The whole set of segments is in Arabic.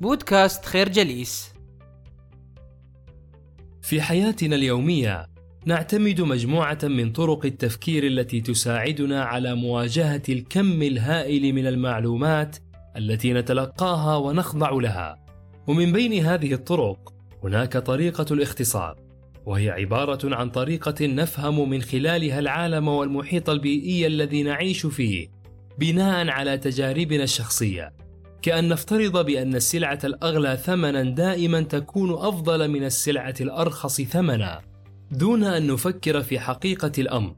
بودكاست خير جليس في حياتنا اليومية نعتمد مجموعة من طرق التفكير التي تساعدنا على مواجهة الكم الهائل من المعلومات التي نتلقاها ونخضع لها. ومن بين هذه الطرق هناك طريقة الاختصار، وهي عبارة عن طريقة نفهم من خلالها العالم والمحيط البيئي الذي نعيش فيه، بناء على تجاربنا الشخصية. كأن نفترض بأن السلعة الأغلى ثمنا دائما تكون أفضل من السلعة الأرخص ثمنا، دون أن نفكر في حقيقة الأمر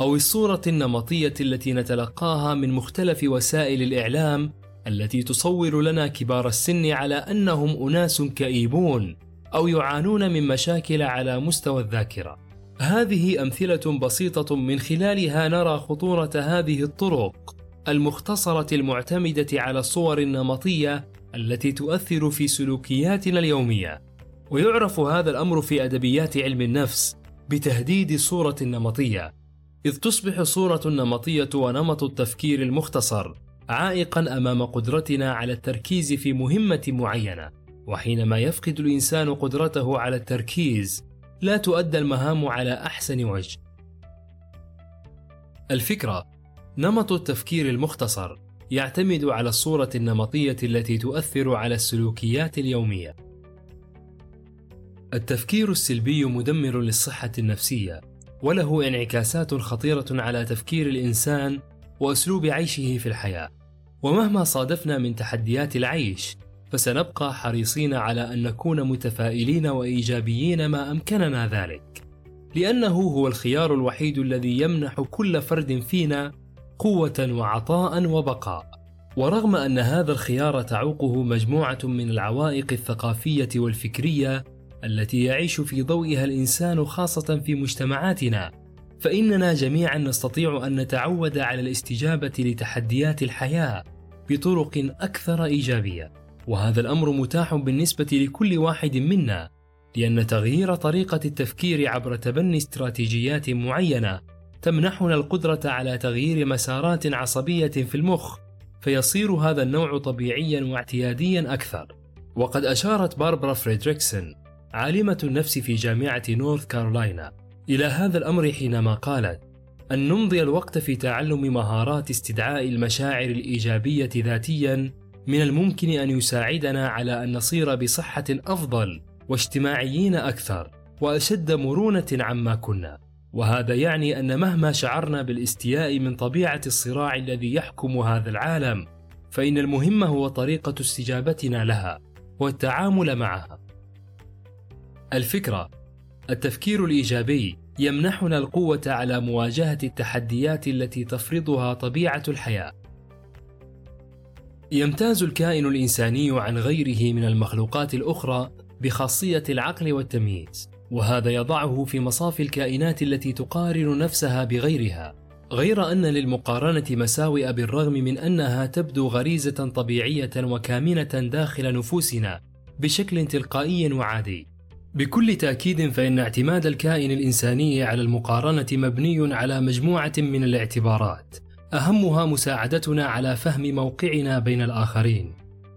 أو الصورة النمطية التي نتلقاها من مختلف وسائل الإعلام التي تصور لنا كبار السن على أنهم أناس كئيبون أو يعانون من مشاكل على مستوى الذاكرة. هذه أمثلة بسيطة من خلالها نرى خطورة هذه الطرق المختصرة المعتمدة على الصور النمطية التي تؤثر في سلوكياتنا اليومية. ويعرف هذا الأمر في أدبيات علم النفس بتهديد الصورة النمطية، إذ تصبح الصورة النمطية ونمط التفكير المختصر عائقا أمام قدرتنا على التركيز في مهمة معينة، وحينما يفقد الإنسان قدرته على التركيز، لا تؤدى المهام على أحسن وجه. الفكرة نمط التفكير المختصر يعتمد على الصورة النمطية التي تؤثر على السلوكيات اليومية. التفكير السلبي مدمر للصحة النفسية، وله انعكاسات خطيرة على تفكير الإنسان وأسلوب عيشه في الحياة. ومهما صادفنا من تحديات العيش، فسنبقى حريصين على أن نكون متفائلين وإيجابيين ما أمكننا ذلك، لأنه هو الخيار الوحيد الذي يمنح كل فرد فينا قوة وعطاء وبقاء. ورغم أن هذا الخيار تعوقه مجموعة من العوائق الثقافية والفكرية التي يعيش في ضوئها الإنسان خاصة في مجتمعاتنا، فإننا جميعا نستطيع أن نتعود على الاستجابة لتحديات الحياة بطرق أكثر إيجابية، وهذا الأمر متاح بالنسبة لكل واحد منا، لأن تغيير طريقة التفكير عبر تبني استراتيجيات معينة تمنحنا القدرة على تغيير مسارات عصبية في المخ، فيصير هذا النوع طبيعيا واعتياديا أكثر. وقد أشارت باربرا فريدريكسون عالمة النفس في جامعة نورث كارولاينا إلى هذا الأمر حينما قالت: أن نمضي الوقت في تعلم مهارات استدعاء المشاعر الإيجابية ذاتيا من الممكن أن يساعدنا على أن نصير بصحة أفضل واجتماعيين أكثر وأشد مرونة عما كنا. وهذا يعني أن مهما شعرنا بالاستياء من طبيعة الصراع الذي يحكم هذا العالم، فإن المهم هو طريقة استجابتنا لها والتعامل معها. الفكرة التفكير الإيجابي يمنحنا القوة على مواجهة التحديات التي تفرضها طبيعة الحياة. يمتاز الكائن الإنساني عن غيره من المخلوقات الأخرى بخاصية العقل والتمييز، وهذا يضعه في مصاف الكائنات التي تقارن نفسها بغيرها، غير أن للمقارنة مساوئ بالرغم من أنها تبدو غريزة طبيعية وكامنة داخل نفوسنا بشكل تلقائي وعادي. بكل تأكيد فإن اعتماد الكائن الإنساني على المقارنة مبني على مجموعة من الاعتبارات، أهمها مساعدتنا على فهم موقعنا بين الآخرين،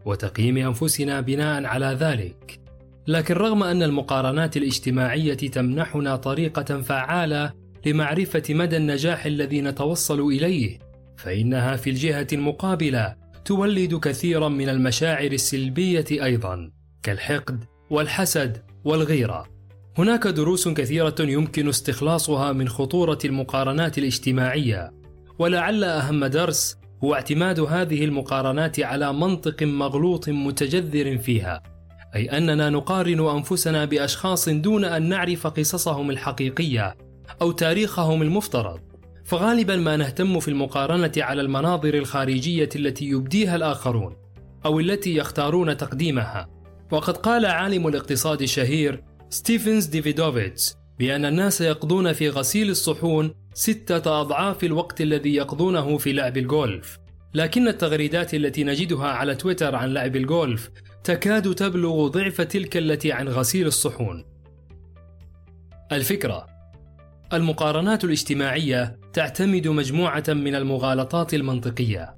وتقييم أنفسنا بناء على ذلك. لكن رغم أن المقارنات الاجتماعية تمنحنا طريقة فعالة لمعرفة مدى النجاح الذي نتوصل إليه، فإنها في الجهة المقابلة تولد كثيرا من المشاعر السلبية أيضا، كالحقد والحسد والغيرة. هناك دروس كثيرة يمكن استخلاصها من خطورة المقارنات الاجتماعية، ولعل أهم درس هو اعتماد هذه المقارنات على منطق مغلوط متجذر فيها، أي أننا نقارن أنفسنا بأشخاص دون أن نعرف قصصهم الحقيقية أو تاريخهم المفترض. فغالبا ما نهتم في المقارنة على المناظر الخارجية التي يبديها الآخرون، أو التي يختارون تقديمها، وقد قال عالم الاقتصاد الشهير ستيفنز دافيدوفيتس بأن الناس يقضون في غسيل الصحون ستة أضعاف الوقت الذي يقضونه في لعب الجولف لكن التغريدات التي نجدها على تويتر عن لعب الجولف تكاد تبلغ ضعف تلك التي عن غسيل الصحون. الفكرة المقارنات الاجتماعية تعتمد مجموعة من المغالطات المنطقية.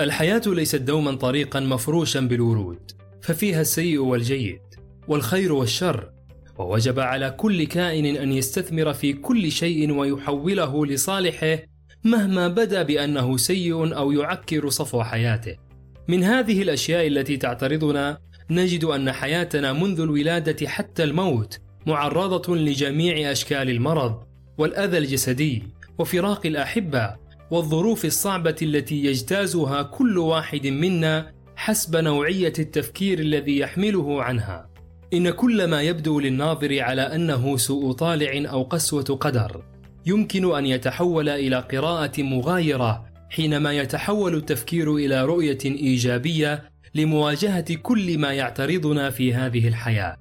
الحياة ليست دوما طريقا مفروشا بالورود ففيها السيء والجيد والخير والشر ووجب على كل كائن أن يستثمر في كل شيء ويحوله لصالحه مهما بدا بأنه سيء أو يعكر صفو حياته. من هذه الأشياء التي تعترضنا نجد أن حياتنا منذ الولادة حتى الموت معرضة لجميع أشكال المرض والأذى الجسدي وفراق الأحبة والظروف الصعبة التي يجتازها كل واحد منا حسب نوعية التفكير الذي يحمله عنها. إن كل ما يبدو للناظر على أنه سوء طالع أو قسوة قدر يمكن أن يتحول إلى قراءة مغايرة حينما يتحول التفكير إلى رؤية إيجابية لمواجهة كل ما يعترضنا في هذه الحياة.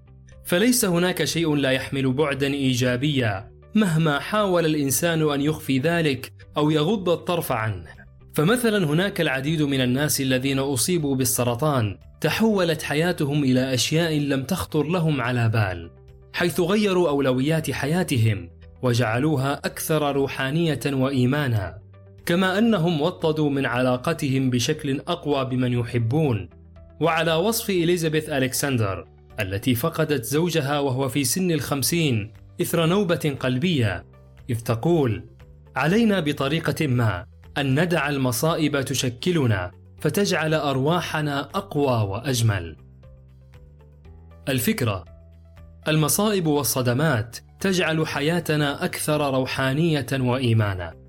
فليس هناك شيء لا يحمل بعدا إيجابيا مهما حاول الإنسان أن يخفي ذلك أو يغض الطرف عنه. فمثلا هناك العديد من الناس الذين أصيبوا بالسرطان تحولت حياتهم إلى أشياء لم تخطر لهم على بال حيث غيروا أولويات حياتهم وجعلوها أكثر روحانية وإيمانا. كما أنهم وطدوا من علاقتهم بشكل أقوى بمن يحبون وعلى وصف إليزابيث الكسندر التي فقدت زوجها وهو في سن الخمسين إثر نوبة قلبية إذ تقول علينا بطريقة ما أن ندع المصائب تشكلنا فتجعل أرواحنا أقوى وأجمل. الفكرة المصائب والصدمات تجعل حياتنا أكثر روحانية وإيمانا.